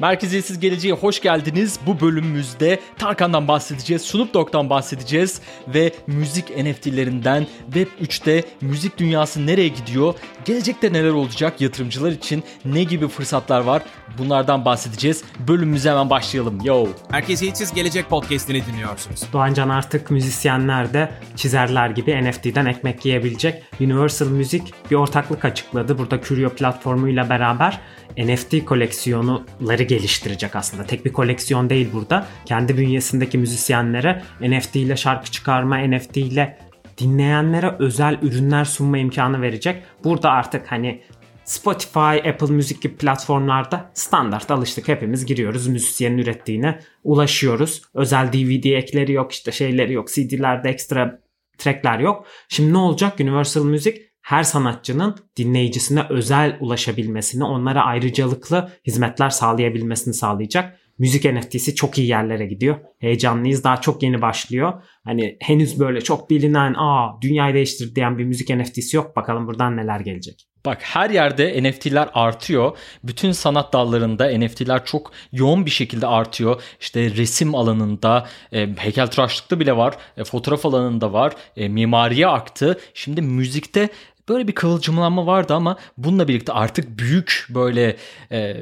Merkeziyetsiz Geleceğe hoş geldiniz. Bu bölümümüzde Tarkan'dan bahsedeceğiz, Snoop Dogg'dan bahsedeceğiz ve müzik NFT'lerinden Web 3'te müzik dünyası nereye gidiyor, gelecekte neler olacak, yatırımcılar için ne gibi fırsatlar var bunlardan bahsedeceğiz. Bölümümüze hemen başlayalım. Yo. Merkeziyetsiz Gelecek podcast'ini dinliyorsunuz. Doğancan artık müzisyenler de çizerler gibi NFT'den ekmek yiyebilecek. Universal Music bir ortaklık açıkladı. Burada Curio platformuyla beraber NFT koleksiyonuları geliştirecek aslında. Tek bir koleksiyon değil burada. Kendi bünyesindeki müzisyenlere NFT ile şarkı çıkarma, NFT ile dinleyenlere özel ürünler sunma imkanı verecek. Burada artık hani Spotify, Apple Müzik gibi platformlarda standart alıştık. Hepimiz giriyoruz müzisyenin ürettiğine ulaşıyoruz. Özel DVD ekleri yok işte şeyleri yok. CD'lerde ekstra trackler yok. Şimdi ne olacak? Universal Music her sanatçının dinleyicisine özel ulaşabilmesini, onlara ayrıcalıklı hizmetler sağlayabilmesini sağlayacak. Müzik NFT'si çok iyi yerlere gidiyor. Heyecanlıyız. Daha çok yeni başlıyor. Hani henüz böyle çok bilinen, aa dünyayı değiştirdi diyen bir müzik NFT'si yok. Bakalım buradan neler gelecek. Bak her yerde NFT'ler artıyor. Bütün sanat dallarında NFT'ler çok yoğun bir şekilde artıyor. İşte resim alanında, e, heykeltıraşlıkta bile var, e, fotoğraf alanında var, e, mimariye aktı. Şimdi müzikte böyle bir kıvılcımlanma vardı ama bununla birlikte artık büyük böyle e,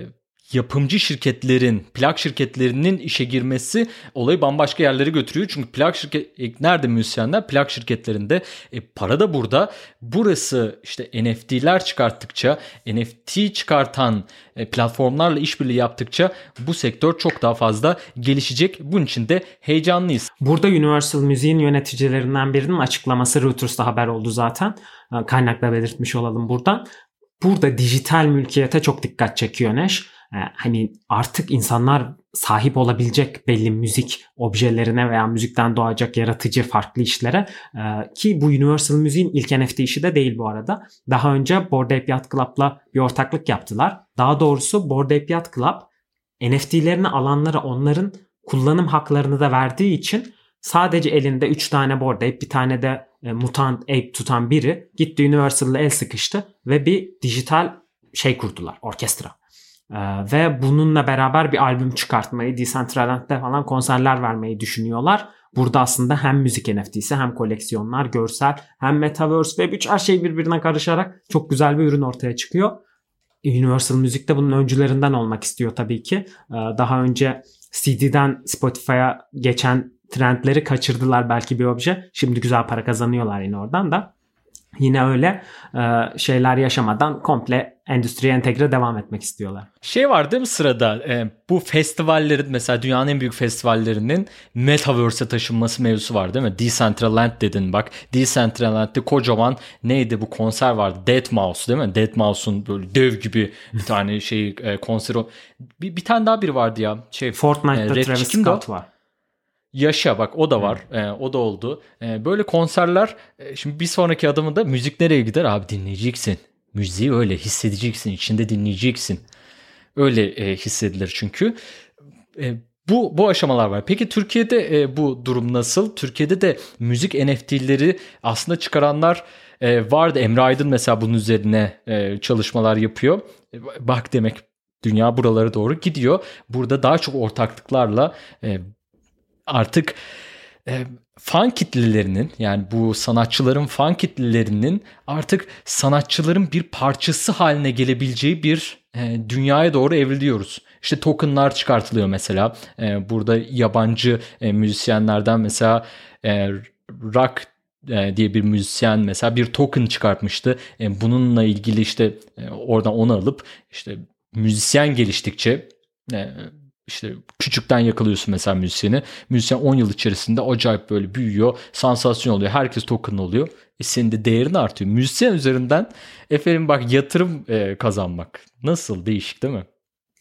yapımcı şirketlerin, plak şirketlerinin işe girmesi olayı bambaşka yerlere götürüyor. Çünkü plak şirket e, nerede müzisyenler? Plak şirketlerinde. E, para da burada. Burası işte NFT'ler çıkarttıkça, NFT çıkartan e, platformlarla işbirliği yaptıkça bu sektör çok daha fazla gelişecek. Bunun için de heyecanlıyız. Burada Universal Music'in yöneticilerinden birinin açıklaması Reuters'ta haber oldu zaten. E, kaynakla belirtmiş olalım buradan. Burada dijital mülkiyete çok dikkat çekiyor Neş hani artık insanlar sahip olabilecek belli müzik objelerine veya müzikten doğacak yaratıcı farklı işlere ee, ki bu Universal Music'in ilk NFT işi de değil bu arada. Daha önce Bored Ape Yacht Club'la bir ortaklık yaptılar. Daha doğrusu Bored Ape Yacht Club NFT'lerini alanlara onların kullanım haklarını da verdiği için sadece elinde 3 tane Bored Ape bir tane de e, mutant ape tutan biri gitti Universal'la el sıkıştı ve bir dijital şey kurdular orkestra. Ee, ve bununla beraber bir albüm çıkartmayı, Decentraland'de falan konserler vermeyi düşünüyorlar. Burada aslında hem müzik NFT'si hem koleksiyonlar, görsel hem Metaverse ve 3 her şey birbirine karışarak çok güzel bir ürün ortaya çıkıyor. Universal Müzik de bunun öncülerinden olmak istiyor tabii ki. Ee, daha önce CD'den Spotify'a geçen trendleri kaçırdılar belki bir obje. Şimdi güzel para kazanıyorlar yine oradan da yine öyle e, şeyler yaşamadan komple endüstriye entegre devam etmek istiyorlar. Şey var değil mi sırada e, bu festivallerin mesela dünyanın en büyük festivallerinin Metaverse'e taşınması mevzusu var değil mi? Decentraland dedin bak. Decentraland'de kocaman neydi bu konser vardı? Dead Mouse değil mi? Dead Mouse'un böyle dev gibi bir tane şey e, konseri. Bir, bir tane daha biri vardı ya. Şey, Fortnite'da e, Travis Scott var. Yaşa bak o da var. Hmm. E, o da oldu. E, böyle konserler e, şimdi bir sonraki adımı da müzik nereye gider? Abi dinleyeceksin. Müziği öyle hissedeceksin. içinde dinleyeceksin. Öyle e, hissedilir çünkü. E, bu bu aşamalar var. Peki Türkiye'de e, bu durum nasıl? Türkiye'de de müzik NFT'leri aslında çıkaranlar e, vardı. Emre Aydın mesela bunun üzerine e, çalışmalar yapıyor. E, bak demek dünya buralara doğru gidiyor. Burada daha çok ortaklıklarla e, artık e, fan kitlelerinin yani bu sanatçıların fan kitlelerinin artık sanatçıların bir parçası haline gelebileceği bir e, dünyaya doğru evriliyoruz. İşte tokenlar çıkartılıyor mesela. E, burada yabancı e, müzisyenlerden mesela e, rock e, diye bir müzisyen mesela bir token çıkartmıştı. E, bununla ilgili işte e, oradan onu alıp işte müzisyen geliştikçe işte küçükten yakalıyorsun mesela müzisyeni. Müzisyen 10 yıl içerisinde acayip böyle büyüyor. Sansasyon oluyor. Herkes token oluyor. E senin de değerin artıyor. Müzisyen üzerinden efendim bak yatırım e, kazanmak. Nasıl değişik değil mi?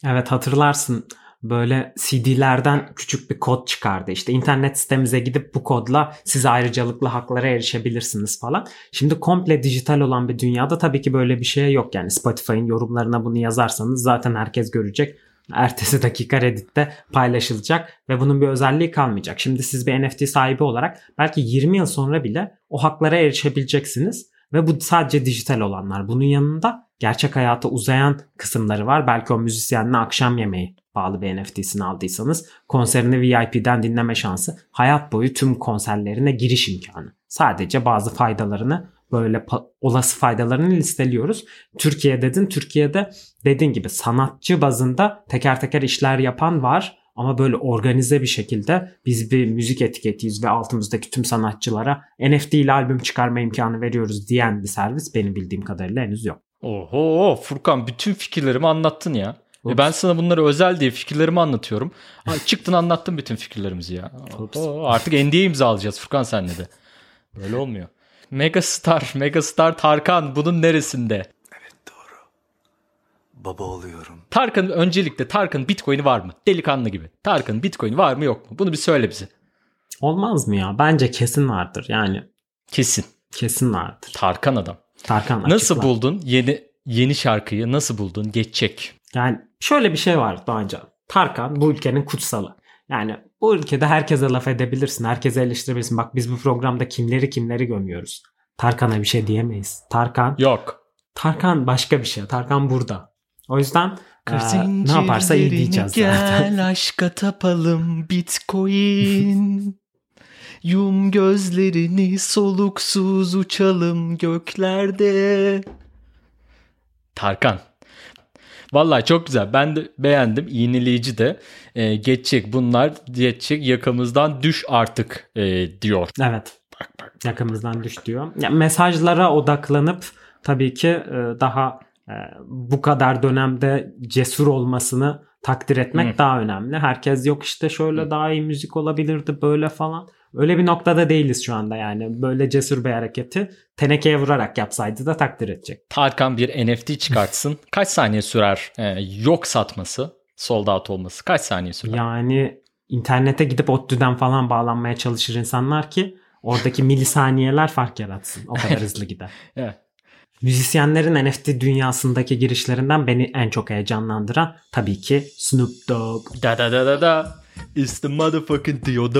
Evet hatırlarsın böyle CD'lerden küçük bir kod çıkardı. İşte internet sitemize gidip bu kodla size ayrıcalıklı haklara erişebilirsiniz falan. Şimdi komple dijital olan bir dünyada tabii ki böyle bir şey yok. Yani Spotify'ın yorumlarına bunu yazarsanız zaten herkes görecek ertesi dakika Reddit'te paylaşılacak ve bunun bir özelliği kalmayacak. Şimdi siz bir NFT sahibi olarak belki 20 yıl sonra bile o haklara erişebileceksiniz ve bu sadece dijital olanlar. Bunun yanında gerçek hayata uzayan kısımları var. Belki o müzisyenle akşam yemeği bağlı bir NFT'sini aldıysanız konserini VIP'den dinleme şansı hayat boyu tüm konserlerine giriş imkanı. Sadece bazı faydalarını böyle olası faydalarını listeliyoruz. Türkiye dedin. Türkiye'de dediğin gibi sanatçı bazında teker teker işler yapan var. Ama böyle organize bir şekilde biz bir müzik etiketiyiz ve altımızdaki tüm sanatçılara NFT ile albüm çıkarma imkanı veriyoruz diyen bir servis benim bildiğim kadarıyla henüz yok. Oho Furkan bütün fikirlerimi anlattın ya. E ben sana bunları özel diye fikirlerimi anlatıyorum. çıktın anlattın bütün fikirlerimizi ya. Oho, artık NDA imzalayacağız Furkan senle de. Böyle olmuyor. Megastar, Megastar Tarkan bunun neresinde? Evet doğru. Baba oluyorum. Tarkan öncelikle Tarkan Bitcoin'i var mı? Delikanlı gibi. Tarkan Bitcoin'i var mı yok mu? Bunu bir söyle bize. Olmaz mı ya? Bence kesin vardır yani. Kesin. Kesin vardır. Tarkan adam. Tarkan Nasıl açıklar. buldun yeni yeni şarkıyı? Nasıl buldun? Geçecek. Yani şöyle bir şey var Doğancan. Tarkan bu ülkenin kutsalı. Yani bu ülkede herkese laf edebilirsin. Herkese eleştirebilirsin. Bak biz bu programda kimleri kimleri gömüyoruz. Tarkan'a bir şey diyemeyiz. Tarkan Yok. Tarkan başka bir şey. Tarkan burada. O yüzden e, ne yaparsa iyi diyeceğiz zaten. Gel aşka tapalım Bitcoin. Yum gözlerini soluksuz uçalım göklerde. Tarkan. Vallahi çok güzel. Ben de beğendim. İğneleyici de. Ee, geçecek bunlar geçecek yakamızdan düş artık e, diyor. Evet. Yakamızdan düş diyor. Ya, mesajlara odaklanıp tabii ki e, daha e, bu kadar dönemde cesur olmasını takdir etmek Hı. daha önemli. Herkes yok işte şöyle Hı. daha iyi müzik olabilirdi böyle falan. Öyle bir noktada değiliz şu anda yani. Böyle cesur bir hareketi tenekeye vurarak yapsaydı da takdir edecek. Tarkan bir NFT çıkartsın. Kaç saniye sürer e, yok satması, sold out olması? Kaç saniye sürer? Yani internete gidip ODTÜ'den falan bağlanmaya çalışır insanlar ki oradaki milisaniyeler fark yaratsın. O kadar hızlı gider. Evet. Müzisyenlerin NFT dünyasındaki girişlerinden beni en çok heyecanlandıran tabii ki Snoop Dogg. Da da da da da. It's the motherfucking D.O.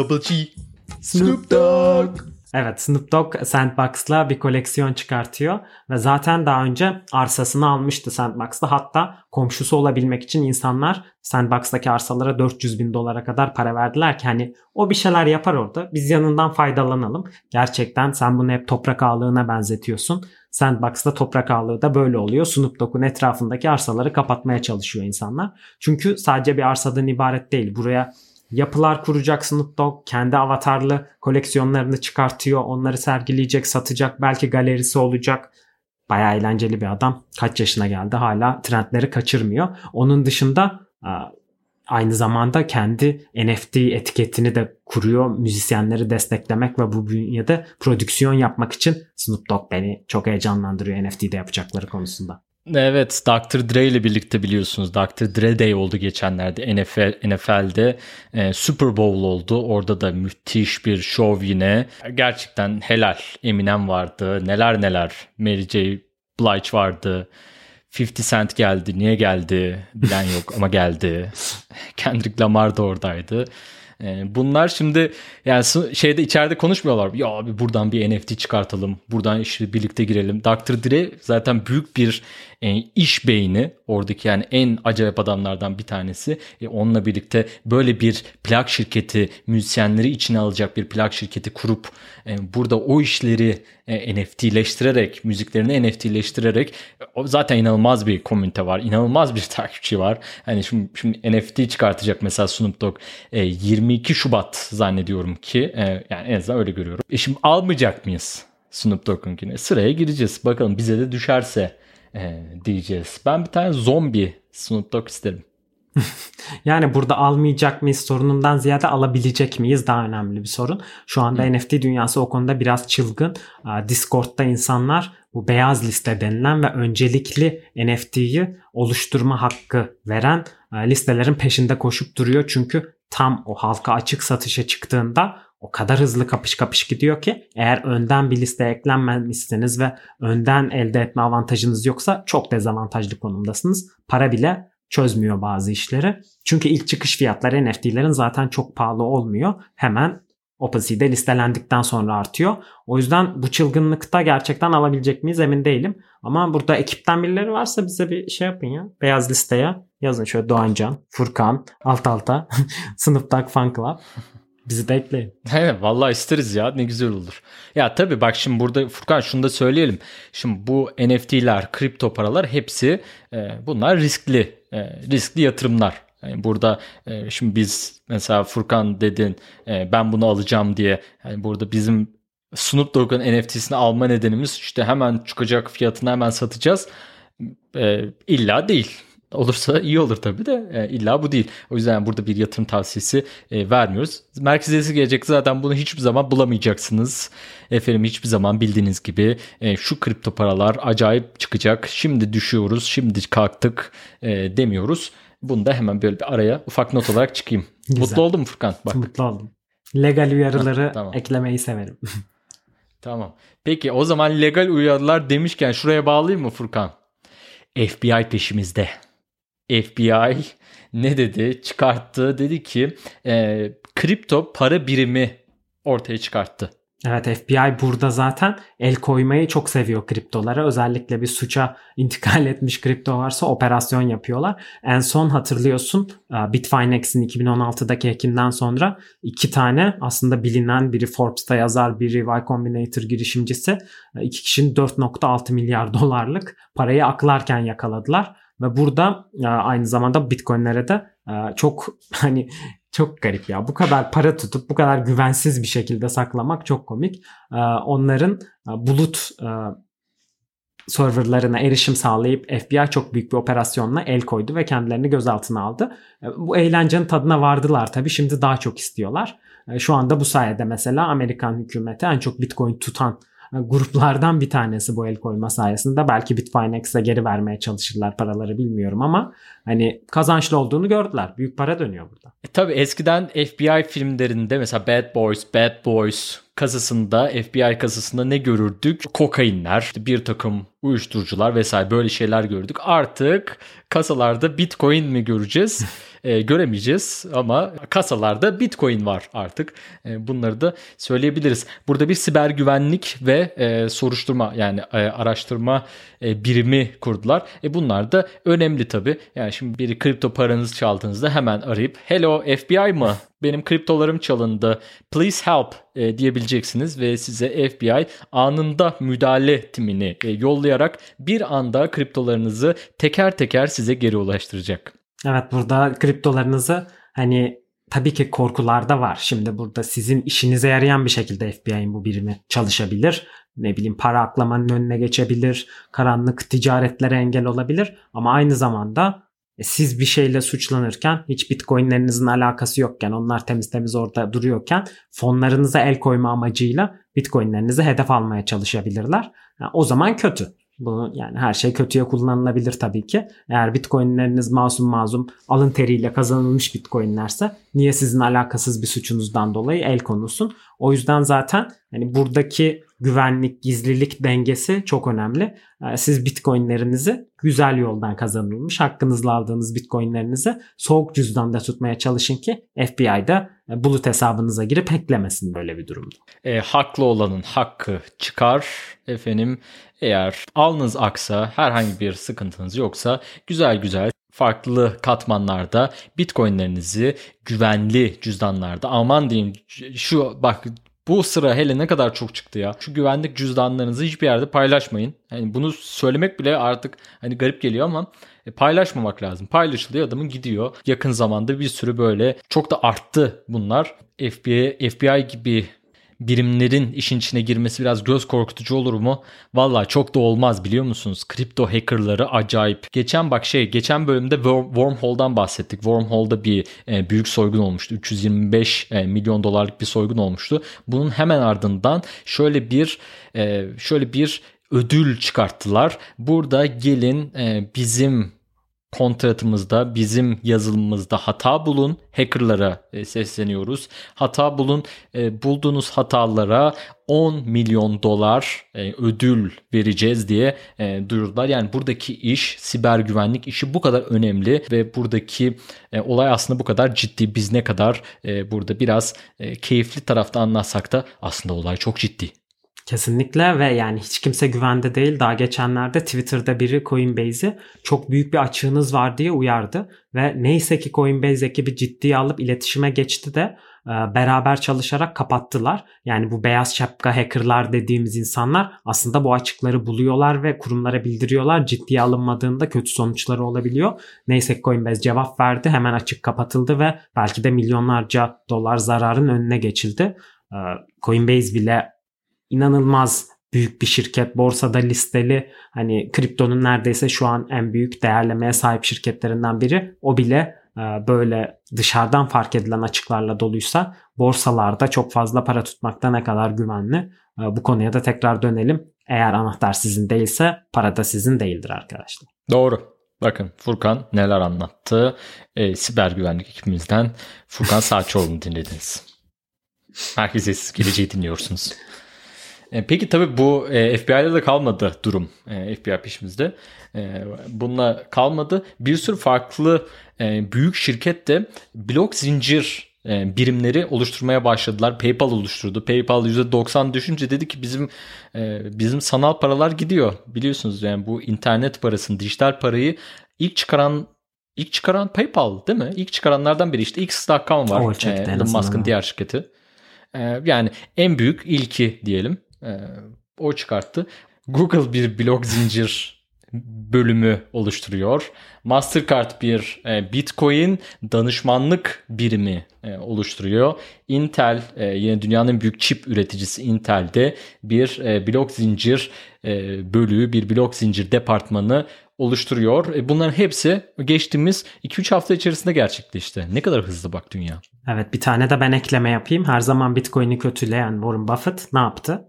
Snoop Dogg. Evet Snoop Dogg Sandbox'la bir koleksiyon çıkartıyor ve zaten daha önce arsasını almıştı Sandbox'ta. Hatta komşusu olabilmek için insanlar Sandbox'taki arsalara 400 bin dolara kadar para verdiler ki hani o bir şeyler yapar orada. Biz yanından faydalanalım. Gerçekten sen bunu hep toprak ağlığına benzetiyorsun. Sandbox'ta toprak ağlığı da böyle oluyor. Snoop Dogg'un etrafındaki arsaları kapatmaya çalışıyor insanlar. Çünkü sadece bir arsadan ibaret değil. Buraya yapılar kuracak Snoop Dogg. Kendi avatarlı koleksiyonlarını çıkartıyor. Onları sergileyecek, satacak. Belki galerisi olacak. Bayağı eğlenceli bir adam. Kaç yaşına geldi hala trendleri kaçırmıyor. Onun dışında aynı zamanda kendi NFT etiketini de kuruyor. Müzisyenleri desteklemek ve bu bünyede prodüksiyon yapmak için Snoop Dogg beni çok heyecanlandırıyor NFT'de yapacakları konusunda. Evet Dr. Dre ile birlikte biliyorsunuz Dr. Dre Day oldu geçenlerde NFL, NFL'de e, Super Bowl oldu. Orada da müthiş bir şov yine. Gerçekten helal. Eminem vardı. Neler neler. Mary J. Blige vardı. 50 Cent geldi. Niye geldi? Bilen yok ama geldi. Kendrick Lamar da oradaydı. Bunlar şimdi yani şeyde içeride konuşmuyorlar. Ya abi buradan bir NFT çıkartalım. Buradan işte birlikte girelim. Dr. Dre zaten büyük bir e, iş beyni. Oradaki yani en acayip adamlardan bir tanesi. E, onunla birlikte böyle bir plak şirketi, müzisyenleri içine alacak bir plak şirketi kurup e, burada o işleri e, NFT'leştirerek, müziklerini NFT'leştirerek o zaten inanılmaz bir komünite var. inanılmaz bir takipçi var. Hani şimdi, şimdi NFT çıkartacak mesela Snoop Dogg e, 22 Şubat zannediyorum ki e, yani en azından öyle görüyorum. E şimdi almayacak mıyız Snoop Dogg'unkini? Sıraya gireceğiz. Bakalım bize de düşerse e, diyeceğiz. Ben bir tane zombi Snoop Dogg isterim. yani burada almayacak mıyız sorunundan ziyade alabilecek miyiz daha önemli bir sorun. Şu anda Hı. NFT dünyası o konuda biraz çılgın. Discord'da insanlar bu beyaz liste denilen ve öncelikli NFT'yi oluşturma hakkı veren listelerin peşinde koşup duruyor. Çünkü tam o halka açık satışa çıktığında o kadar hızlı kapış kapış gidiyor ki eğer önden bir listeye eklenmemişsiniz ve önden elde etme avantajınız yoksa çok dezavantajlı konumdasınız. Para bile çözmüyor bazı işleri. Çünkü ilk çıkış fiyatları NFT'lerin zaten çok pahalı olmuyor. Hemen OpenSea'de listelendikten sonra artıyor. O yüzden bu çılgınlıkta gerçekten alabilecek miyiz emin değilim. Ama burada ekipten birileri varsa bize bir şey yapın ya. Beyaz listeye yazın şöyle Doğancan, Furkan, alt alta, sınıftak fan club. Bizi de ekleyin. He, vallahi isteriz ya ne güzel olur. Ya tabii bak şimdi burada Furkan şunu da söyleyelim. Şimdi bu NFT'ler, kripto paralar hepsi e, bunlar riskli, e, riskli yatırımlar. Yani burada e, şimdi biz mesela Furkan dedin e, ben bunu alacağım diye. Yani burada bizim Snoop Dogg'un NFT'sini alma nedenimiz işte hemen çıkacak fiyatına hemen satacağız. E, illa değil. Olursa iyi olur tabii de e, illa bu değil. O yüzden burada bir yatırım tavsiyesi e, vermiyoruz. Merkeziyesi gelecek zaten bunu hiçbir zaman bulamayacaksınız. Efendim hiçbir zaman bildiğiniz gibi e, şu kripto paralar acayip çıkacak. Şimdi düşüyoruz, şimdi kalktık e, demiyoruz. Bunu da hemen böyle bir araya ufak not olarak çıkayım. Güzel. Mutlu oldum Furkan. Bak. Mutlu oldum. Legal uyarıları Ha, tamam. eklemeyi severim. Tamam. Peki o zaman legal uyarılar demişken şuraya bağlayayım mı Furkan? FBI peşimizde. FBI ne dedi? Çıkarttı. Dedi ki e, kripto para birimi ortaya çıkarttı. Evet FBI burada zaten el koymayı çok seviyor kriptolara. Özellikle bir suça intikal etmiş kripto varsa operasyon yapıyorlar. En son hatırlıyorsun e, Bitfinex'in 2016'daki hackinden sonra iki tane aslında bilinen biri Forbes'ta yazar biri Y Combinator girişimcisi e, iki kişinin 4.6 milyar dolarlık parayı aklarken yakaladılar. Ve burada e, aynı zamanda Bitcoin'lere de çok hani çok garip ya. Bu kadar para tutup bu kadar güvensiz bir şekilde saklamak çok komik. Ee, onların e, bulut e, serverlarına erişim sağlayıp FBI çok büyük bir operasyonla el koydu ve kendilerini gözaltına aldı. E, Bu eğlencenin tadına vardılar tabii. Şimdi daha çok istiyorlar. E, Şu anda bu sayede mesela Amerikan hükümeti en çok Bitcoin tutan gruplardan bir tanesi bu el koyma sayesinde. Belki Bitfinex'e geri vermeye çalışırlar paraları bilmiyorum ama hani kazançlı olduğunu gördüler. Büyük para dönüyor burada. E, tabii eskiden FBI filmlerinde mesela Bad Boys, Bad Boys kasasında FBI kasasında ne görürdük? Kokainler, işte bir takım uyuşturucular vesaire böyle şeyler gördük. Artık kasalarda Bitcoin mi göreceğiz? E, göremeyeceğiz ama kasalarda Bitcoin var artık. E, bunları da söyleyebiliriz. Burada bir siber güvenlik ve e, soruşturma yani e, araştırma e, birimi kurdular. E, bunlar da önemli tabii. Yani şimdi biri kripto paranızı çaldığınızda hemen arayıp hello FBI mı? Benim kriptolarım çalındı. Please help e, diyebileceksiniz ve size FBI anında müdahale timini e, yollayarak bir anda kriptolarınızı teker teker size geri ulaştıracak. Evet burada kriptolarınızı hani tabii ki korkular da var. Şimdi burada sizin işinize yarayan bir şekilde FBI'nin bu birimi çalışabilir. Ne bileyim para aklamanın önüne geçebilir. Karanlık ticaretlere engel olabilir. Ama aynı zamanda e, siz bir şeyle suçlanırken hiç bitcoinlerinizin alakası yokken onlar temiz temiz orada duruyorken fonlarınıza el koyma amacıyla bitcoinlerinizi hedef almaya çalışabilirler. Yani o zaman kötü. Bu yani her şey kötüye kullanılabilir tabii ki. Eğer bitcoinleriniz masum mazum alın teriyle kazanılmış bitcoinlerse niye sizin alakasız bir suçunuzdan dolayı el konulsun? O yüzden zaten hani buradaki güvenlik, gizlilik dengesi çok önemli. Ee, Siz bitcoinlerinizi güzel yoldan kazanılmış, hakkınızla aldığınız bitcoinlerinizi soğuk cüzdanda tutmaya çalışın ki FBI'da e, bulut hesabınıza girip hacklemesin böyle bir durumda. E, haklı olanın hakkı çıkar. Efendim eğer alnınız aksa herhangi bir sıkıntınız yoksa güzel güzel farklı katmanlarda bitcoinlerinizi güvenli cüzdanlarda aman diyeyim şu bak bu sıra hele ne kadar çok çıktı ya. Şu güvenlik cüzdanlarınızı hiçbir yerde paylaşmayın. Yani bunu söylemek bile artık hani garip geliyor ama e, paylaşmamak lazım. Paylaşılıyor adamın gidiyor. Yakın zamanda bir sürü böyle çok da arttı bunlar. FBI, FBI gibi birimlerin işin içine girmesi biraz göz korkutucu olur mu? Valla çok da olmaz biliyor musunuz? Kripto hackerları acayip. Geçen bak şey geçen bölümde Worm- Wormhole'dan bahsettik. Wormhole'da bir e, büyük soygun olmuştu. 325 e, milyon dolarlık bir soygun olmuştu. Bunun hemen ardından şöyle bir e, şöyle bir ödül çıkarttılar. Burada gelin e, bizim kontratımızda bizim yazılımımızda hata bulun. Hackerlara e, sesleniyoruz. Hata bulun. E, bulduğunuz hatalara 10 milyon dolar e, ödül vereceğiz diye duyurdular. Yani buradaki iş siber güvenlik işi bu kadar önemli ve buradaki olay aslında bu kadar ciddi. Biz ne kadar burada biraz keyifli tarafta anlatsak da aslında olay çok ciddi. Kesinlikle ve yani hiç kimse güvende değil. Daha geçenlerde Twitter'da biri Coinbase'i çok büyük bir açığınız var diye uyardı. Ve neyse ki Coinbase ekibi ciddiye alıp iletişime geçti de e, beraber çalışarak kapattılar. Yani bu beyaz şapka hackerlar dediğimiz insanlar aslında bu açıkları buluyorlar ve kurumlara bildiriyorlar. Ciddiye alınmadığında kötü sonuçları olabiliyor. Neyse ki Coinbase cevap verdi. Hemen açık kapatıldı ve belki de milyonlarca dolar zararın önüne geçildi. E, Coinbase bile inanılmaz büyük bir şirket borsada listeli hani kriptonun neredeyse şu an en büyük değerlemeye sahip şirketlerinden biri o bile e, böyle dışarıdan fark edilen açıklarla doluysa borsalarda çok fazla para tutmakta ne kadar güvenli e, bu konuya da tekrar dönelim eğer anahtar sizin değilse para da sizin değildir arkadaşlar. Doğru. Bakın Furkan neler anlattı. E, siber güvenlik ekibimizden Furkan Saçoğlu'nu dinlediniz. Herkese siz geleceği dinliyorsunuz. E, peki tabii bu e, FBI'de de kalmadı durum. E, FBI peşimizde. E, bununla kalmadı. Bir sürü farklı e, büyük şirket de blok zincir e, birimleri oluşturmaya başladılar. PayPal oluşturdu. PayPal %90 düşünce dedi ki bizim e, bizim sanal paralar gidiyor. Biliyorsunuz yani bu internet parasını, dijital parayı ilk çıkaran ilk çıkaran PayPal değil mi? İlk çıkaranlardan biri işte X.com var. Elon Musk'ın diğer şirketi. Yani en büyük ilki diyelim. E, o çıkarttı. Google bir blok zincir bölümü oluşturuyor. Mastercard bir e, Bitcoin danışmanlık birimi e, oluşturuyor. Intel e, yine dünyanın büyük çip üreticisi Intel'de bir e, blok zincir e, bölüğü, bir blok zincir departmanı oluşturuyor. E, bunların hepsi geçtiğimiz 2-3 hafta içerisinde gerçekleşti. Ne kadar hızlı bak dünya. Evet bir tane de ben ekleme yapayım. Her zaman Bitcoin'i kötüleyen Warren Buffett ne yaptı?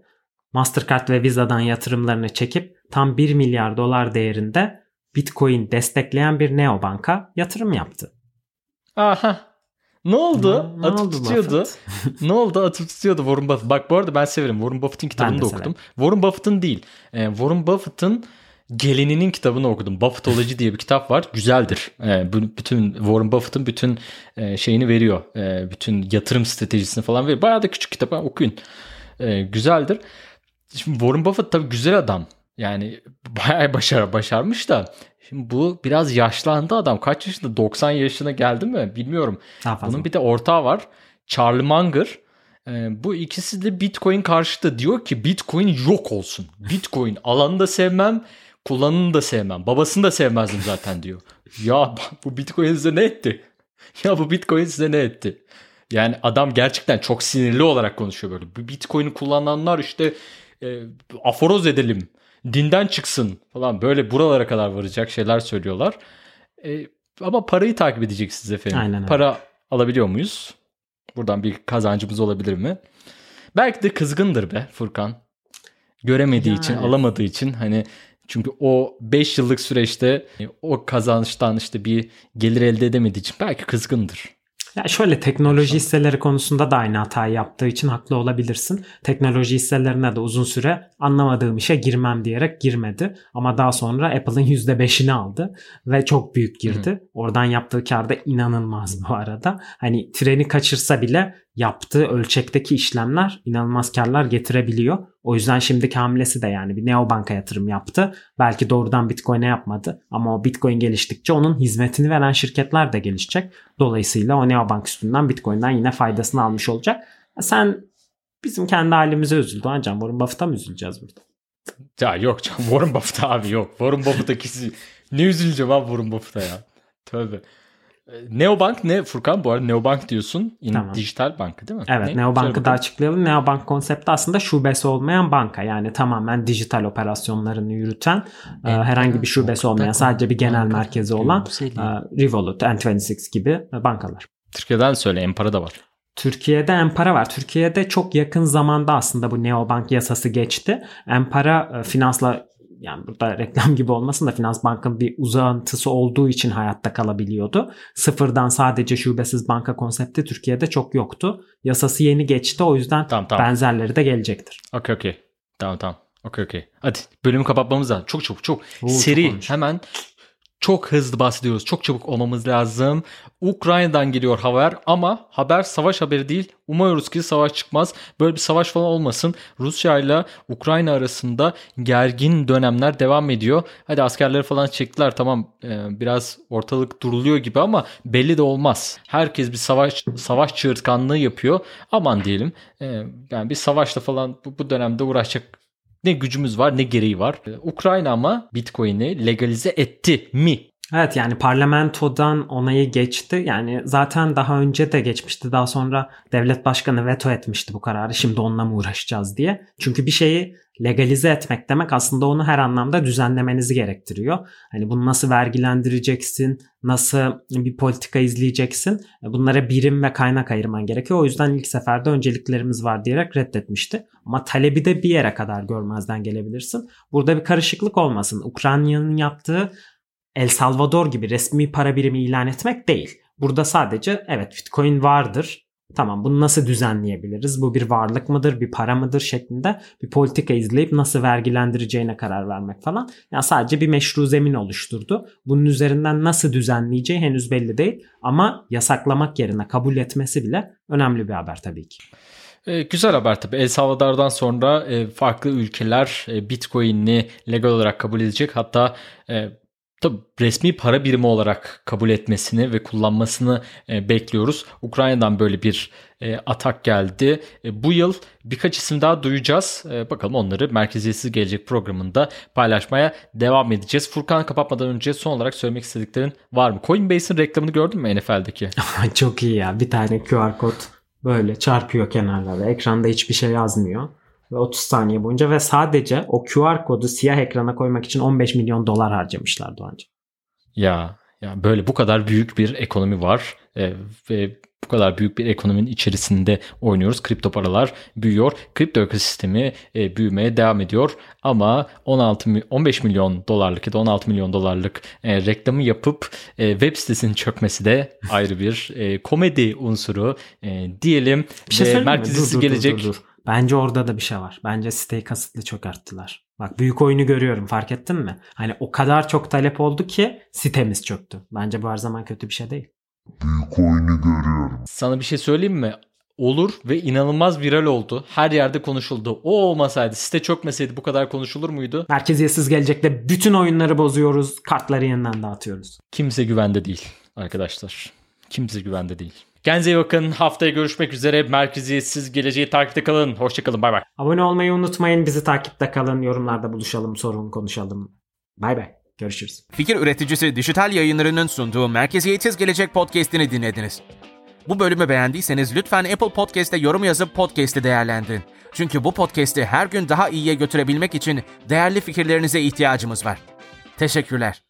Mastercard ve Visa'dan yatırımlarını çekip tam 1 milyar dolar değerinde Bitcoin destekleyen bir neobanka yatırım yaptı. Aha. Ne oldu? Ne- ne atıp oldu tutuyordu. Ne oldu? Atıp tutuyordu Warren Buffett. Bak bu arada ben severim. Warren Buffett'in kitabını da okudum. Warren Buffett'ın değil. e, Warren Buffett'ın gelininin kitabını okudum. Buffettology diye bir kitap var. Güzeldir. E, bütün Warren Buffett'ın bütün e, şeyini veriyor. E, bütün yatırım stratejisini falan veriyor. Bayağı da küçük kitap. ha, Okuyun. E, güzeldir. Şimdi Warren Buffett tabii güzel adam. Yani bayağı başar, başarmış da. Şimdi bu biraz yaşlandı adam. Kaç yaşında? 90 yaşına geldi mi? Bilmiyorum. Bunun bir de ortağı var. Charlie Munger. Ee, bu ikisi de Bitcoin karşıtı. Diyor ki Bitcoin yok olsun. Bitcoin alanı da sevmem, kullananı da sevmem. Babasını da sevmezdim zaten diyor. Ya bu Bitcoin size ne etti? Ya bu Bitcoin size ne etti? Yani adam gerçekten çok sinirli olarak konuşuyor böyle. Bitcoin'i kullananlar işte e, aforoz edelim, dinden çıksın falan böyle buralara kadar varacak şeyler söylüyorlar. E, ama parayı takip edeceksiniz efendim. Aynen öyle. Para alabiliyor muyuz? Buradan bir kazancımız olabilir mi? Belki de kızgındır be Furkan. Göremediği için, Yani. alamadığı için hani çünkü o 5 yıllık süreçte e, o kazançtan işte bir gelir elde edemediği için belki kızgındır. Ya şöyle teknoloji hisseleri konusunda da aynı hatayı yaptığı için haklı olabilirsin. Teknoloji hisselerine de uzun süre anlamadığım işe girmem diyerek girmedi. Ama daha sonra Apple'ın %5'ini aldı ve çok büyük girdi. Oradan yaptığı kar da inanılmaz bu arada. Hani treni kaçırsa bile yaptığı ölçekteki işlemler inanılmaz karlar getirebiliyor. O yüzden şimdiki hamlesi de yani bir neobanka yatırım yaptı. Belki doğrudan Bitcoin'e yapmadı ama o Bitcoin geliştikçe onun hizmetini veren şirketler de gelişecek. Dolayısıyla o neobank üstünden Bitcoin'den yine faydasını almış olacak. Sen bizim kendi halimize üzüldü. Hocam Warren Buffett'a mı üzüleceğiz burada? Ya yok canım Warren Buffett abi yok. Warren Buffett'a kisi ne üzüleceğim abi Warren Buffett'a ya. Tövbe. E, Neobank ne Furkan? Bu arada Neobank diyorsun. Yine Tamam. dijital banka değil mi? Evet Ne? neobankı da açıklayalım. Neobank konsepti aslında şubesi olmayan banka. Yani tamamen dijital operasyonlarını yürüten e, herhangi bir şubesi olmayan sadece bir genel merkezi olan e, Revolut, N26 gibi bankalar. Türkiye'den söyle Empara da var. Türkiye'de Empara var. Türkiye'de çok yakın zamanda aslında bu neobank yasası geçti. Empara e, finansla yani burada reklam gibi olmasın da Finans Bank'ın bir uzantısı olduğu için hayatta kalabiliyordu. Sıfırdan sadece şubesiz banka konsepti Türkiye'de çok yoktu. Yasası yeni geçti o yüzden Tamam, tamam. benzerleri de gelecektir. Okey okey. Tamam tamam. Okey okey. Hadi bölümü kapatmamız lazım. Çok çabuk çok. Oo, çok Seri olmuş. hemen çok hızlı bahsediyoruz. Çok çabuk olmamız lazım. Ukrayna'dan geliyor haber ama haber savaş haberi değil. Umuyoruz ki savaş çıkmaz. Böyle bir savaş falan olmasın. Rusya ile Ukrayna arasında gergin dönemler devam ediyor. Hadi askerleri falan çektiler tamam e, biraz ortalık duruluyor gibi ama belli de olmaz. Herkes bir savaş savaş çığırtkanlığı yapıyor. Aman diyelim e, yani bir savaşla falan bu, bu dönemde uğraşacak ne gücümüz var ne gereği var. E, Ukrayna ama Bitcoin'i legalize etti mi? Evet yani parlamentodan onayı geçti. Yani zaten daha önce de geçmişti. Daha sonra devlet başkanı veto etmişti bu kararı. Şimdi onunla mı uğraşacağız diye. Çünkü bir şeyi legalize etmek demek aslında onu her anlamda düzenlemenizi gerektiriyor. Hani bunu nasıl vergilendireceksin, nasıl bir politika izleyeceksin. Bunlara birim ve kaynak ayırman gerekiyor. O yüzden ilk seferde önceliklerimiz var diyerek reddetmişti. Ama talebi de bir yere kadar görmezden gelebilirsin. Burada bir karışıklık olmasın. Ukrayna'nın yaptığı El Salvador gibi resmi para birimi ilan etmek değil. Burada sadece evet Bitcoin vardır. Tamam bunu nasıl düzenleyebiliriz? Bu bir varlık mıdır, bir para mıdır şeklinde bir politika izleyip nasıl vergilendireceğine karar vermek falan. Yani sadece bir meşru zemin oluşturdu. Bunun üzerinden nasıl düzenleyeceği henüz belli değil. Ama yasaklamak yerine kabul etmesi bile önemli bir haber tabii ki. E, güzel haber tabii. El Salvador'dan sonra e, farklı ülkeler e, Bitcoin'i legal olarak kabul edecek. Hatta tabii resmi para birimi olarak kabul etmesini ve kullanmasını e, bekliyoruz. Ukrayna'dan böyle bir e, atak geldi. E, bu yıl birkaç isim daha duyacağız. Bakalım onları Merkeziyetsiz Gelecek programında paylaşmaya devam edeceğiz. Furkan kapatmadan önce son olarak söylemek istediklerin var mı? Coinbase'in reklamını gördün mü NFL'deki? Çok iyi ya. Bir tane QR kod böyle çarpıyor kenarlara. Ekranda hiçbir şey yazmıyor. Ve 30 saniye boyunca ve sadece o QR kodu siyah ekrana koymak için 15 milyon dolar harcamışlar Doğancı. Ya ya böyle bu kadar büyük bir ekonomi var e, ve bu kadar büyük bir ekonominin içerisinde oynuyoruz. Kripto paralar büyüyor. Kripto ekosistemi e, büyümeye devam ediyor. Ama 16 mi- 15 milyon dolarlık ya da 16 milyon dolarlık e, reklamı yapıp e, web sitesinin çökmesi de ayrı bir e, komedi unsuru e, diyelim. Bir şey Ve merkezisi Dur, dur, dur, gelecek. dur, dur. Bence orada da bir şey var. Bence siteyi kasıtlı çökerttiler. Bak büyük oyunu görüyorum fark ettin mi? Hani o kadar çok talep oldu ki sitemiz çöktü. Bence bu her zaman kötü bir şey değil. Büyük oyunu görüyorum. Sana bir şey söyleyeyim mi? Olur ve inanılmaz viral oldu. Her yerde konuşuldu. O olmasaydı, site çökmeseydi bu kadar konuşulur muydu? Merkeziyetsiz gelecekte bütün oyunları bozuyoruz. Kartları yeniden dağıtıyoruz. Kimse güvende değil arkadaşlar. Kimse güvende değil. Kendinize iyi bakın. Haftaya görüşmek üzere. Merkeziyetsiz geleceği takipte kalın. Hoşçakalın. Bay bay. Abone olmayı unutmayın. Bizi takipte kalın. Yorumlarda buluşalım, sorun konuşalım. Bay bay. Görüşürüz. Fikir üreticisi dijital yayınlarının sunduğu Merkeziyetsiz Gelecek podcast'ini dinlediniz. Bu bölümü beğendiyseniz lütfen Apple Podcast'te yorum yazıp podcast'i değerlendirin. Çünkü bu podcast'i her gün daha iyiye götürebilmek için değerli fikirlerinize ihtiyacımız var. Teşekkürler.